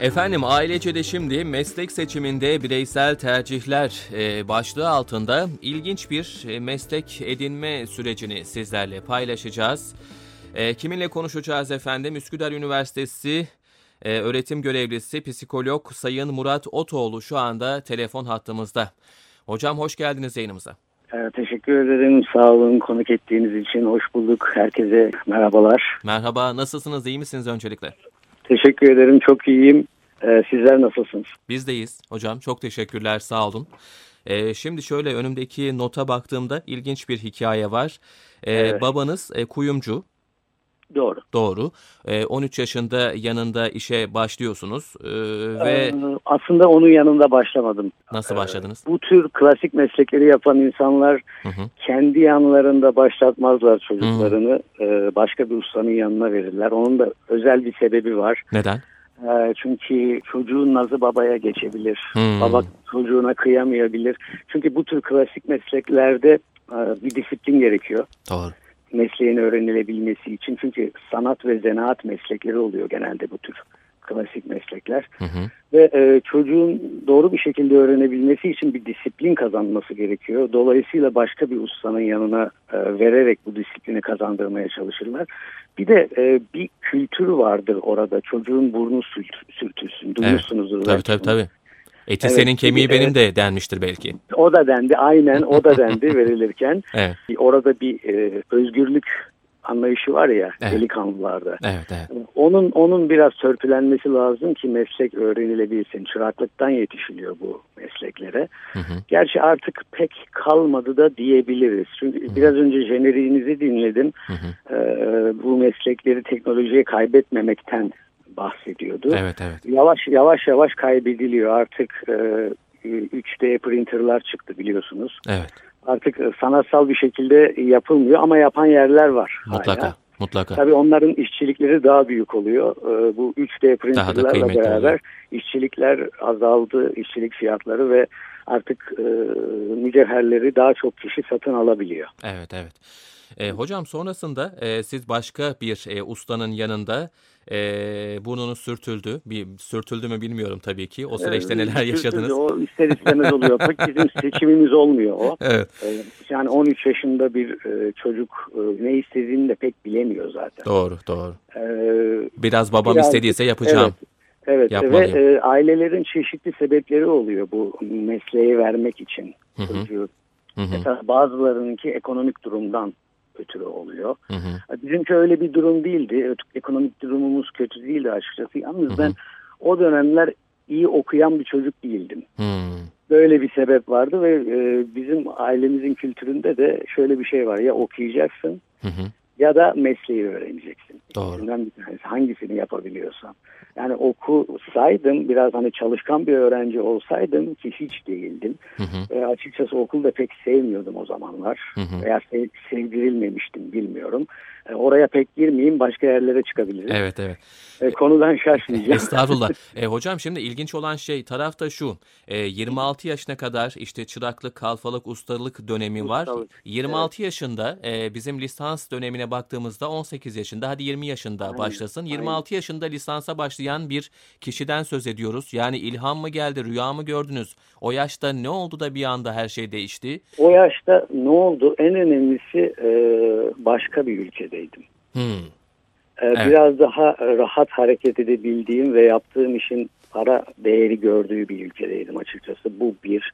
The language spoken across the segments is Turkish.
Efendim ailece şimdi meslek seçiminde bireysel tercihler e, başlığı altında ilginç bir e, meslek edinme sürecini sizlerle paylaşacağız. E, kiminle konuşacağız efendim? Üsküdar Üniversitesi e, öğretim görevlisi psikolog Sayın Murat Otoğlu şu anda telefon hattımızda. Hocam hoş geldiniz yayınımıza. Ee, teşekkür ederim. Sağ olun konuk ettiğiniz için. Hoş bulduk. Herkese merhabalar. Merhaba nasılsınız iyi misiniz öncelikle? Teşekkür ederim. Çok iyiyim. Ee, sizler nasılsınız? Bizdeyiz hocam çok teşekkürler sağ olun. Ee, şimdi şöyle önümdeki nota baktığımda ilginç bir hikaye var. Ee, Evet. Babanız e, kuyumcu Doğru. doğru. Ee, 13 yaşında yanında işe başlıyorsunuz Ee, ve Ee, aslında onun yanında başlamadım. nasıl başladınız? Bu tür klasik meslekleri yapan insanlar Hı hı. kendi yanlarında başlatmazlar çocuklarını. Ee, başka bir ustanın yanına verirler. Onun da özel bir sebebi var. Neden? Çünkü çocuğun nazı babaya geçebilir. Hmm. Baba çocuğuna kıyamayabilir. Çünkü bu tür klasik mesleklerde e, bir disiplin gerekiyor. Doğru. Mesleğin öğrenilebilmesi için. Çünkü sanat ve zanaat meslekleri oluyor genelde bu tür klasik meslekler. Hı hı. Ve e, çocuğun doğru bir şekilde öğrenebilmesi için bir disiplin kazanması gerekiyor. Dolayısıyla başka bir ustanın yanına e, vererek bu disiplini kazandırmaya çalışırlar. Bir de e, bir kültür vardır orada. Çocuğun burnu sürt- sürtülsün. Duymuşsunuzdur. Tabii belki tabii bunu. tabii. Eti Evet, senin kemiği evet. benim de denmiştir belki. O da dendi. Aynen o da dendi verilirken. Evet. Orada bir e, özgürlük anlayışı var ya Evet. delikanlılarda. Evet evet. Onun onun biraz törpülenmesi lazım ki meslek öğrenilebilsin. Çıraklıktan yetişiliyor bu mesleklere. Hı hı. Gerçi artık pek kalmadı da diyebiliriz. Çünkü biraz önce jeneriğinizi dinledim. Hı hı. Ee, bu meslekleri teknolojiye kaybetmemekten bahsediyordu. Evet evet. Yavaş yavaş yavaş kaybediliyor. Artık e, 3D printerlar çıktı biliyorsunuz. Evet. Artık e, sanatsal bir şekilde yapılmıyor ama yapan yerler var. Mutlaka. hala. Mutlaka. Tabii onların işçilikleri daha büyük oluyor. Ee, Bu 3D printerlarla beraber oluyor. işçilikler azaldı, işçilik fiyatları ve artık e, mücevherleri daha çok kişi satın alabiliyor. Evet evet. E, hocam sonrasında e, siz başka bir e, ustanın yanında e, burnunu sürtüldü. Bir sürtüldü mü bilmiyorum tabii ki. O süreçte Ee, neler yaşadınız? O ister istemez oluyor. Pek bizim seçimimiz olmuyor o. Evet. Ee, Yani 13 yaşında bir e, çocuk e, ne istediğini de pek bilemiyor zaten. Doğru doğru. Ee, Biraz babam Biraz- istediyse yapacağım. Evet Yapmalıyım. ve e, ailelerin çeşitli sebepleri oluyor bu mesleği vermek için çocuğu. Hı hı. Mesela bazılarınınki ekonomik durumdan ötürü oluyor. Hı hı. Bizimki öyle bir durum değildi. Ekonomik durumumuz kötü değildi açıkçası. Yalnız Hı hı. ben o dönemler iyi okuyan bir çocuk değildim. Hı. Böyle bir sebep vardı ve e, bizim ailemizin kültüründe de şöyle bir şey var. Ya okuyacaksın Hı hı. Ya da mesleği öğreneceksin. Doğru. İkisinden bir tanesi. Hangisini yapabiliyorsan. Yani okusaydım biraz hani çalışkan bir öğrenci olsaydım ki hiç değildim. Hı hı. E, açıkçası okulda pek sevmiyordum o zamanlar. Hı hı. Veya sev- sevdirilmemiştim bilmiyorum. E, oraya pek girmeyeyim başka yerlere çıkabiliriz. Evet evet. E, konudan şaşmayacağım. Estağfurullah. E, hocam şimdi ilginç olan şey tarafta şu. E, 26 yaşına kadar işte çıraklık, kalfalık, ustalık dönemi var. Ustalık, 26 yaşında e, bizim lisans dönemine baktığımızda 18 yaşında hadi 20 yaşında Aynen, başlasın. 26 yaşında lisansa başlayan bir kişiden söz ediyoruz. Yani ilham mı geldi, rüya mı gördünüz? O yaşta ne oldu da bir anda her şey değişti? O yaşta ne oldu? En önemlisi e, başka bir ülkedeydim. Hmm. E, Evet. Biraz daha rahat hareket edebildiğim ve yaptığım işin para değeri gördüğü bir ülkedeydim açıkçası. Bu bir.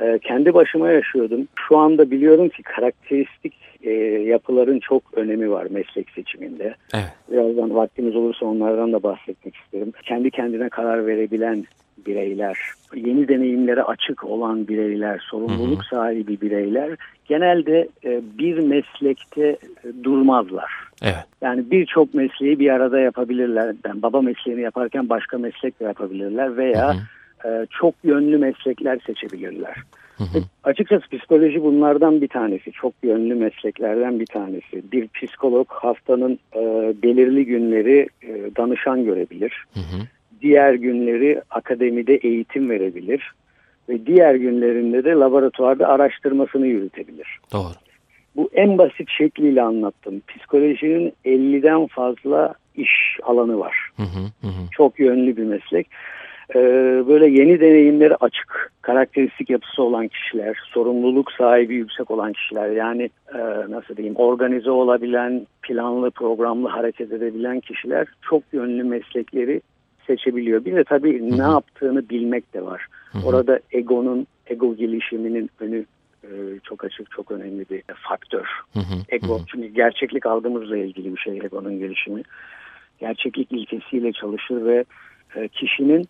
E, kendi başıma yaşıyordum. Şu anda biliyorum ki karakteristik e, yapıların çok önemi var meslek seçiminde. Evet. Birazdan vaktimiz olursa onlardan da bahsetmek isterim. Kendi kendine karar verebilen bireyler, yeni deneyimlere açık olan bireyler, sorumluluk sahibi bireyler genelde e, bir meslekte e, durmazlar. Evet. Yani birçok mesleği bir arada yapabilirler. Ben baba mesleğini yaparken başka meslek de yapabilirler veya Hı hı. e, çok yönlü meslekler seçebilirler. Hı hı. Açıkçası psikoloji bunlardan bir tanesi. Çok yönlü mesleklerden bir tanesi. Bir psikolog hastanın e, belirli günleri e, danışan görebilir. Hı hı. Diğer günleri akademide eğitim verebilir. Ve diğer günlerinde de laboratuvarda araştırmasını yürütebilir. Doğru. Bu en basit şekliyle anlattım. Psikolojinin 50'den fazla iş alanı var. Hı hı hı. Çok yönlü bir meslek. Ee, böyle yeni deneyimleri açık, karakteristik yapısı olan kişiler, sorumluluk sahibi yüksek olan kişiler yani e, nasıl diyeyim organize olabilen, planlı, programlı hareket edebilen kişiler çok yönlü meslekleri seçebiliyor. Bir de tabii Hı-hı. ne yaptığını bilmek de var. Hı-hı. Orada egonun, ego gelişiminin önü e, çok açık, çok önemli bir faktör. Hı-hı. Ego, Hı-hı. çünkü gerçeklik algımızla ilgili bir şey egonun gelişimi. Gerçeklik ilkesiyle çalışır ve e, kişinin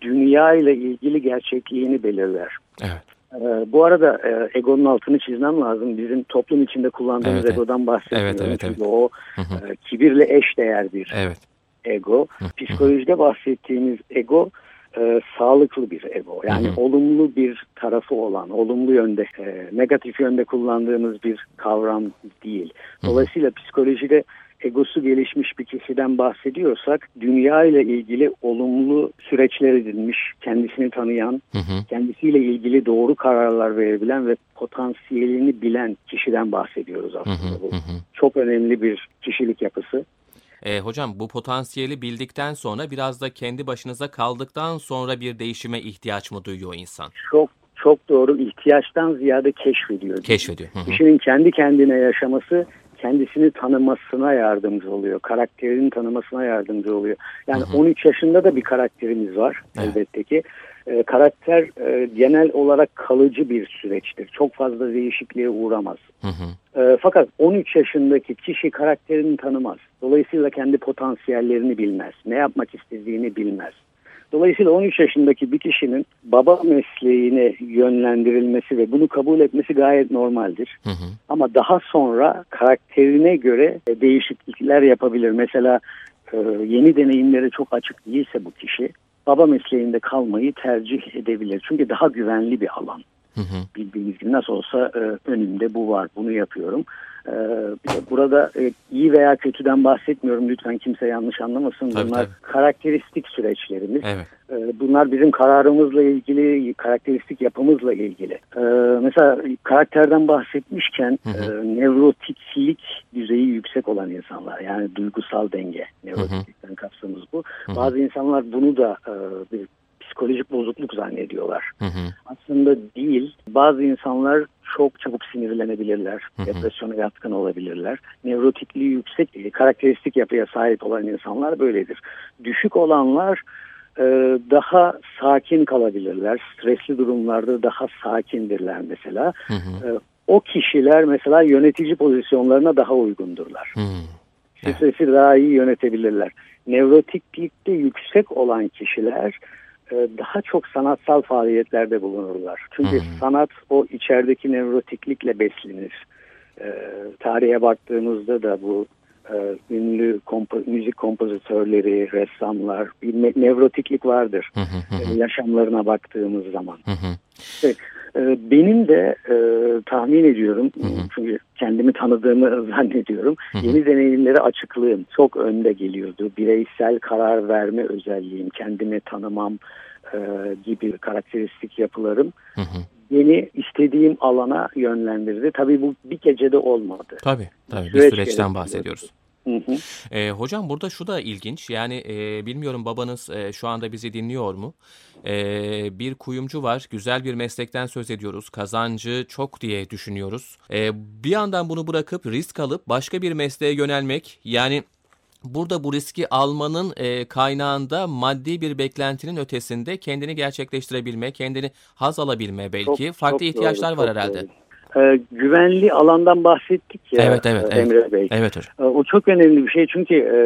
dünya ile ilgili gerçekliğini belirler. Evet. Ee, bu arada e, egonun altını çizmem lazım. Bizim toplum içinde kullandığımız evet, egodan bahsediyorum. Evet, evet, Çünkü evet. o e, kibirle eş değer bir evet. Ego. Psikolojide bahsettiğimiz ego e, sağlıklı bir ego. Yani hı hı. olumlu bir tarafı olan, olumlu yönde, e, negatif yönde kullandığımız bir kavram değil. Dolayısıyla hı hı. psikolojide egosu gelişmiş bir kişiden bahsediyorsak dünya ile ilgili olumlu süreçler edinmiş, kendisini tanıyan, hı hı. kendisiyle ilgili doğru kararlar verebilen ve potansiyelini bilen kişiden bahsediyoruz aslında. Hı hı. Bu çok önemli bir kişilik yapısı. E, hocam bu potansiyeli bildikten sonra biraz da kendi başınıza kaldıktan sonra bir değişime ihtiyaç mı duyuyor insan? Çok çok doğru ihtiyaçtan ziyade keşfediyor. Keşfediyor. Hı hı. Kişinin kendi kendine yaşaması kendisini tanımasına yardımcı oluyor. Karakterini tanımasına yardımcı oluyor. Yani hı hı. 13 yaşında da bir karakterimiz var evet. elbette ki. E, karakter e, genel olarak kalıcı bir süreçtir. Çok fazla değişikliğe uğramaz. Hı hı. E, fakat 13 yaşındaki kişi karakterini tanımaz. Dolayısıyla kendi potansiyellerini bilmez. Ne yapmak istediğini bilmez. Dolayısıyla 13 yaşındaki bir kişinin baba mesleğine yönlendirilmesi ve bunu kabul etmesi gayet normaldir. Hı hı. Ama daha sonra karakterine göre değişiklikler yapabilir. Mesela e, yeni deneyimlere çok açık değilse bu kişi baba mesleğinde kalmayı tercih edebilir. Çünkü daha güvenli bir alan. Hı hı. Bildiğiniz gibi nasıl olsa e, önümde bu var bunu yapıyorum. E, burada e, iyi veya kötüden bahsetmiyorum lütfen kimse yanlış anlamasın. Tabii, Bunlar tabii. karakteristik süreçlerimiz. Evet. E, bunlar bizim kararımızla ilgili, karakteristik yapımızla ilgili. E, mesela karakterden bahsetmişken hı hı. E, nevrotiklik düzeyi yüksek olan insanlar yani duygusal denge nevrotiklikten kapsamımız bu. Hı hı. Bazı insanlar bunu da e, bir psikolojik bozukluk zannediyorlar. Hı hı. Aslında değil. Bazı insanlar çok çabuk sinirlenebilirler. Hı hı. Depresyona yatkın olabilirler. Nevrotikliği yüksek, karakteristik yapıya sahip olan insanlar böyledir. Düşük olanlar e, daha sakin kalabilirler. Stresli durumlarda daha sakindirler mesela. Hı hı. E, o kişiler mesela yönetici pozisyonlarına daha uygundurlar. Hı. Stresi evet. daha iyi yönetebilirler. Nevrotiklikte yüksek olan kişiler e, daha çok sanatsal faaliyetlerde bulunurlar. Çünkü hmm. sanat o içerideki nevrotiklikle beslenir. E, tarihe baktığımızda da bu e, ünlü kompo müzik kompozitörleri, ressamlar bir nevrotiklik vardır. e, yaşamlarına baktığımız zaman. Evet. E, benim de e, tahmin ediyorum hı hı. çünkü kendimi tanıdığımı zannediyorum. Hı hı. Yeni deneyimlere açıklığım çok önde geliyordu. Bireysel karar verme özelliğim, kendimi tanımam e, gibi karakteristik yapılarım hı hı. beni istediğim alana yönlendirdi. Tabii bu bir gecede olmadı. Tabii, tabii Süreç bir süreçten bahsediyoruz. Hı hı. E, hocam burada şu da ilginç yani e, bilmiyorum babanız e, şu anda bizi dinliyor mu? E, bir kuyumcu var güzel bir meslekten söz ediyoruz kazancı çok diye düşünüyoruz. E, bir yandan bunu bırakıp risk alıp başka bir mesleğe yönelmek yani Burada bu riski almanın e, kaynağında maddi bir beklentinin ötesinde kendini gerçekleştirebilme, kendini haz alabilme belki çok, farklı çok ihtiyaçlar doğru, var herhalde. Doğru. Ee, güvenli alandan bahsettik ya evet, evet, Emre evet. Bey. Evet hocam. Ee, o çok önemli bir şey çünkü e,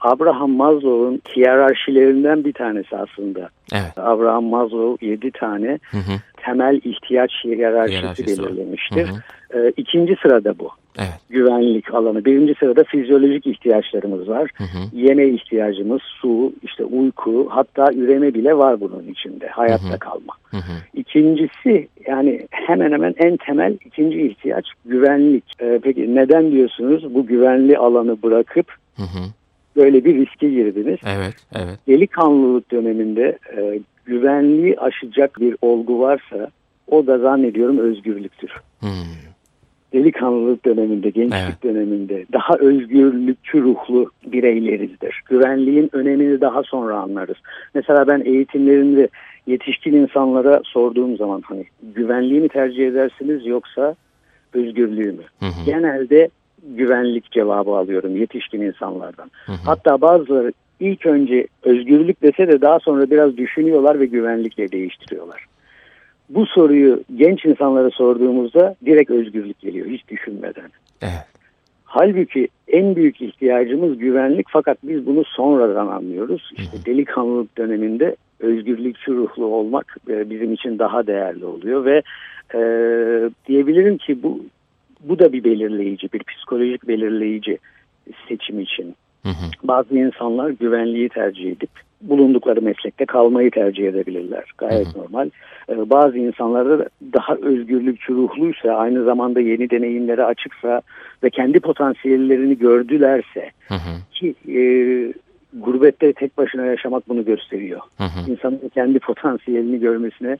Abraham Maslow'un hiyerarşilerinden bir tanesi aslında. Evet. Abraham Maslow yedi tane hı hı. temel ihtiyaç hiyerarşisi belirlemiştir. Hı hı. Ee, ikinci sırada bu. Evet. Güvenlik alanı. Birinci sırada fizyolojik ihtiyaçlarımız var. Hı hı. Yeme ihtiyacımız, su, işte uyku, hatta üreme bile var bunun içinde. Hayatta hı hı. kalma. Hı hı. İkincisi yani hemen hemen en temel ikinci ihtiyaç güvenlik. Ee, peki neden diyorsunuz bu güvenli alanı bırakıp hı hı. böyle bir riske girdiniz? Evet, evet. Delikanlılık döneminde e, güvenliği aşacak bir olgu varsa o da zannediyorum özgürlüktür. Hmm. Delikanlılık döneminde, gençlik Evet. döneminde daha özgürlükçü ruhlu bireylerizdir. Güvenliğin önemini daha sonra anlarız. Mesela ben eğitimlerinde yetişkin insanlara sorduğum zaman hani güvenliği mi tercih edersiniz yoksa özgürlüğü mü? Hı hı. Genelde güvenlik cevabı alıyorum yetişkin insanlardan. Hı hı. Hatta bazıları ilk önce özgürlük dese de daha sonra biraz düşünüyorlar ve güvenlikle değiştiriyorlar. Bu soruyu genç insanlara sorduğumuzda direkt özgürlük geliyor hiç düşünmeden. Evet. Halbuki en büyük ihtiyacımız güvenlik fakat biz bunu sonradan anlıyoruz. İşte delikanlılık döneminde özgürlükçü ruhlu olmak e, bizim için daha değerli oluyor ve e, diyebilirim ki bu bu da bir belirleyici, bir psikolojik belirleyici seçim için. Hı hı. Bazı insanlar güvenliği tercih edip bulundukları meslekte kalmayı tercih edebilirler. Gayet normal. Ee, bazı insanlar da daha özgürlükçü ruhluysa, aynı zamanda yeni deneyimlere açıksa ve kendi potansiyellerini gördülerse Hı hı. ki e, gurbette tek başına yaşamak bunu gösteriyor. Hı hı. İnsanın kendi potansiyelini görmesine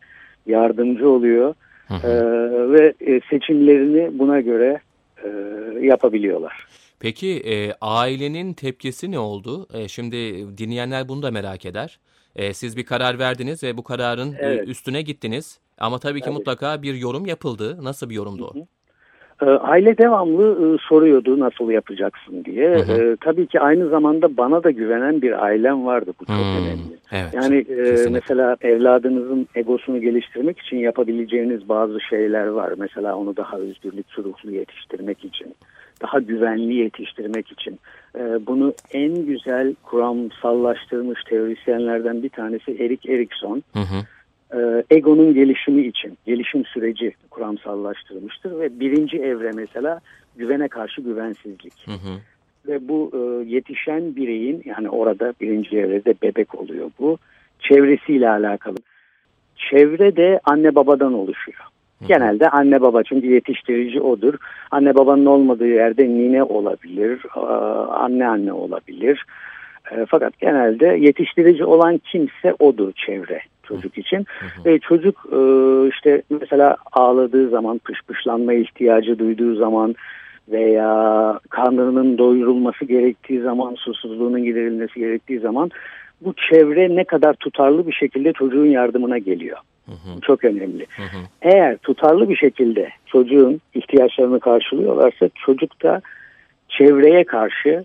yardımcı oluyor Hı hı. Ee, ve e, seçimlerini buna göre e, yapabiliyorlar. Peki e, ailenin tepkisi ne oldu? E, şimdi dinleyenler bunu da merak eder. E, siz bir karar verdiniz ve bu kararın e, Evet. üstüne gittiniz. Ama tabii ki Evet. mutlaka bir yorum yapıldı. Nasıl bir yorumdu o? Ee, Aile devamlı e, soruyordu nasıl yapacaksın diye. Hı hı. Ee, tabii ki aynı zamanda bana da güvenen bir ailem vardı. Bu çok Hmm, önemli. Evet. Yani e, kesinlikle. mesela evladınızın egosunu geliştirmek için yapabileceğiniz bazı şeyler var. Mesela onu daha özgürlükçü ruhlu yetiştirmek için, daha güvenli yetiştirmek için. E, bunu en güzel kuramsallaştırmış teorisyenlerden bir tanesi Erik Erikson. Hı hı. E, egonun gelişimi için gelişim süreci kuramsallaştırmıştır ve birinci evre mesela güvene karşı güvensizlik Hı hı. ve bu e, yetişen bireyin yani orada birinci evrede bebek oluyor bu çevresiyle alakalı. Çevre de anne babadan oluşuyor. Genelde anne baba çünkü yetiştirici odur. Anne babanın olmadığı yerde nine olabilir, anne anne olabilir. E, Fakat genelde yetiştirici olan kimse odur çevre çocuk için. Ve çocuk e, işte mesela ağladığı zaman, pışpışlanma ihtiyacı duyduğu zaman veya karnının doyurulması gerektiği zaman, susuzluğunun giderilmesi gerektiği zaman bu çevre ne kadar tutarlı bir şekilde çocuğun yardımına geliyor. Hı hı. Bu çok önemli. Hı hı. Eğer tutarlı bir şekilde çocuğun ihtiyaçlarını karşılıyorlarsa çocuk da çevreye karşı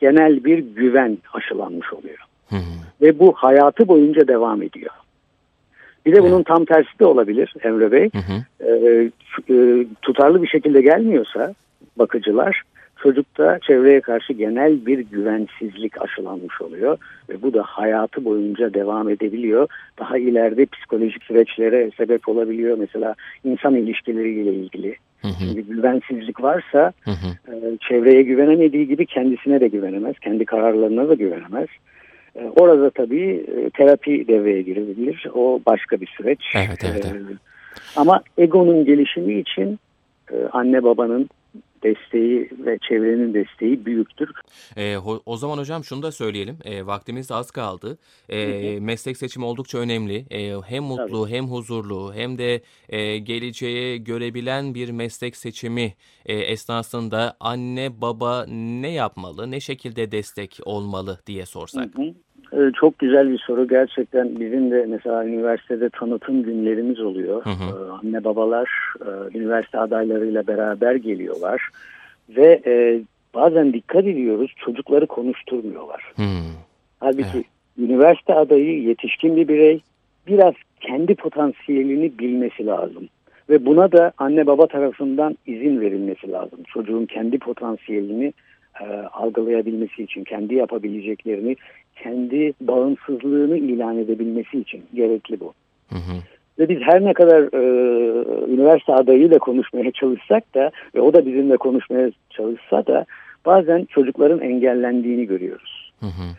genel bir güven aşılanmış oluyor. Hı hı. Ve bu hayatı boyunca devam ediyor. Bir de bunun tam tersi de olabilir Emre Bey. Hı hı. Ee, e, tutarlı bir şekilde gelmiyorsa bakıcılar çocukta çevreye karşı genel bir güvensizlik aşılanmış oluyor ve bu da hayatı boyunca devam edebiliyor. Daha ileride psikolojik süreçlere sebep olabiliyor. Mesela insan ilişkileriyle ilgili. Hı hı. Şimdi güvensizlik varsa Hı hı. e, çevreye güvenemediği gibi kendisine de güvenemez. Kendi kararlarına da güvenemez. E, Orada tabii e, terapi devreye girebilir. O başka bir süreç. Evet, evet, E, evet. Ama egonun gelişimi için anne babanın desteği ve çevrenin desteği büyüktür. E, o zaman hocam şunu da söyleyelim. E, vaktimiz az kaldı. E, meslek seçimi oldukça önemli. E, hem mutlu hem huzurlu hem de e, geleceğe görebilen bir meslek seçimi e, esnasında anne baba ne yapmalı, ne şekilde destek olmalı diye sorsak. Hı hı. E, Çok güzel bir soru gerçekten bizim de mesela üniversitede tanıtım günlerimiz oluyor. Hı hı. E, Anne babalar e, üniversite adaylarıyla beraber geliyorlar ve e, bazen dikkat ediyoruz çocukları konuşturmuyorlar. Hmm. Halbuki Evet. üniversite adayı yetişkin bir birey biraz kendi potansiyelini bilmesi lazım. Ve buna da anne baba tarafından izin verilmesi lazım. Çocuğun kendi potansiyelini e, algılayabilmesi için, kendi yapabileceklerini, kendi bağımsızlığını ilan edebilmesi için gerekli bu. Hı hı. Ve biz her ne kadar e, üniversite adayıyla konuşmaya çalışsak da ve o da bizimle konuşmaya çalışsa da bazen çocukların engellendiğini görüyoruz. Hı hı.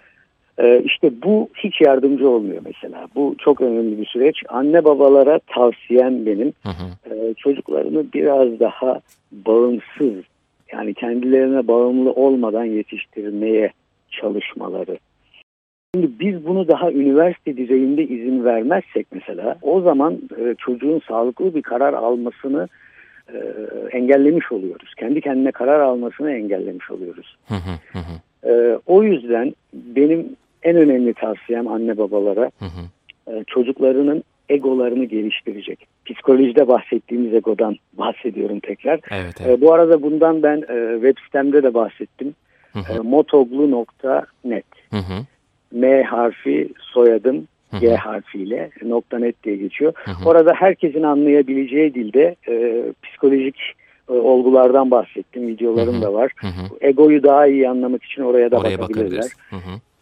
Ee, işte bu hiç yardımcı olmuyor mesela. Bu çok önemli bir süreç. Anne babalara tavsiyem benim Hı hı. e, çocuklarını biraz daha bağımsız yani kendilerine bağımlı olmadan yetiştirmeye çalışmaları. Şimdi biz bunu daha üniversite düzeyinde izin vermezsek mesela o zaman e, çocuğun sağlıklı bir karar almasını e, engellemiş oluyoruz. Kendi kendine karar almasını engellemiş oluyoruz. Hı hı hı hı. E, o yüzden benim en önemli tavsiyem anne babalara e, çocuklarının egolarını geliştirecek. Psikolojide bahsettiğimiz egodan bahsediyorum tekrar. Evet, E, evet. bu arada bundan ben e, web sitemde de bahsettim. E, motoglu.net Hı hı. M harfi soyadım. G harfiyle nokta net diye geçiyor. Hı hı. Orada herkesin anlayabileceği dilde e, psikolojik e, olgulardan bahsettim. Videolarım Hı da var. Egoyu daha iyi anlamak için oraya da Oraya bakabilirler.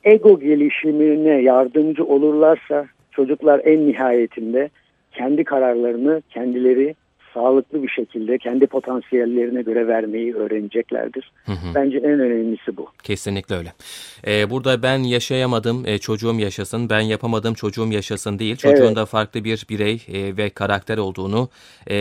Ego gelişimine yardımcı olurlarsa çocuklar en nihayetinde kendi kararlarını kendileri sağlıklı bir şekilde kendi potansiyellerine göre vermeyi öğreneceklerdir. Hı hı. Bence en önemlisi bu. Kesinlikle öyle. Ee, burada ben yaşayamadım, e, çocuğum yaşasın, ben yapamadım, çocuğum yaşasın değil. Çocuğun Evet. da farklı bir birey e, ve karakter olduğunu e,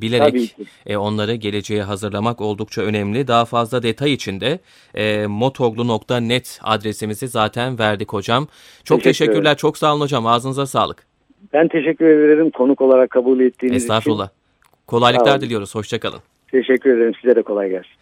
bilerek e, onları geleceğe hazırlamak oldukça önemli. Daha fazla detay için de e, motoglu.net adresimizi zaten verdik hocam. Çok Teşekkür teşekkürler, çok sağ olun hocam. Ağzınıza sağlık. Ben teşekkür ederim konuk olarak kabul ettiğiniz Estağfurullah. için. Kolaylıklar diliyoruz. Hoşçakalın. Teşekkür ederim. Size de kolay gelsin.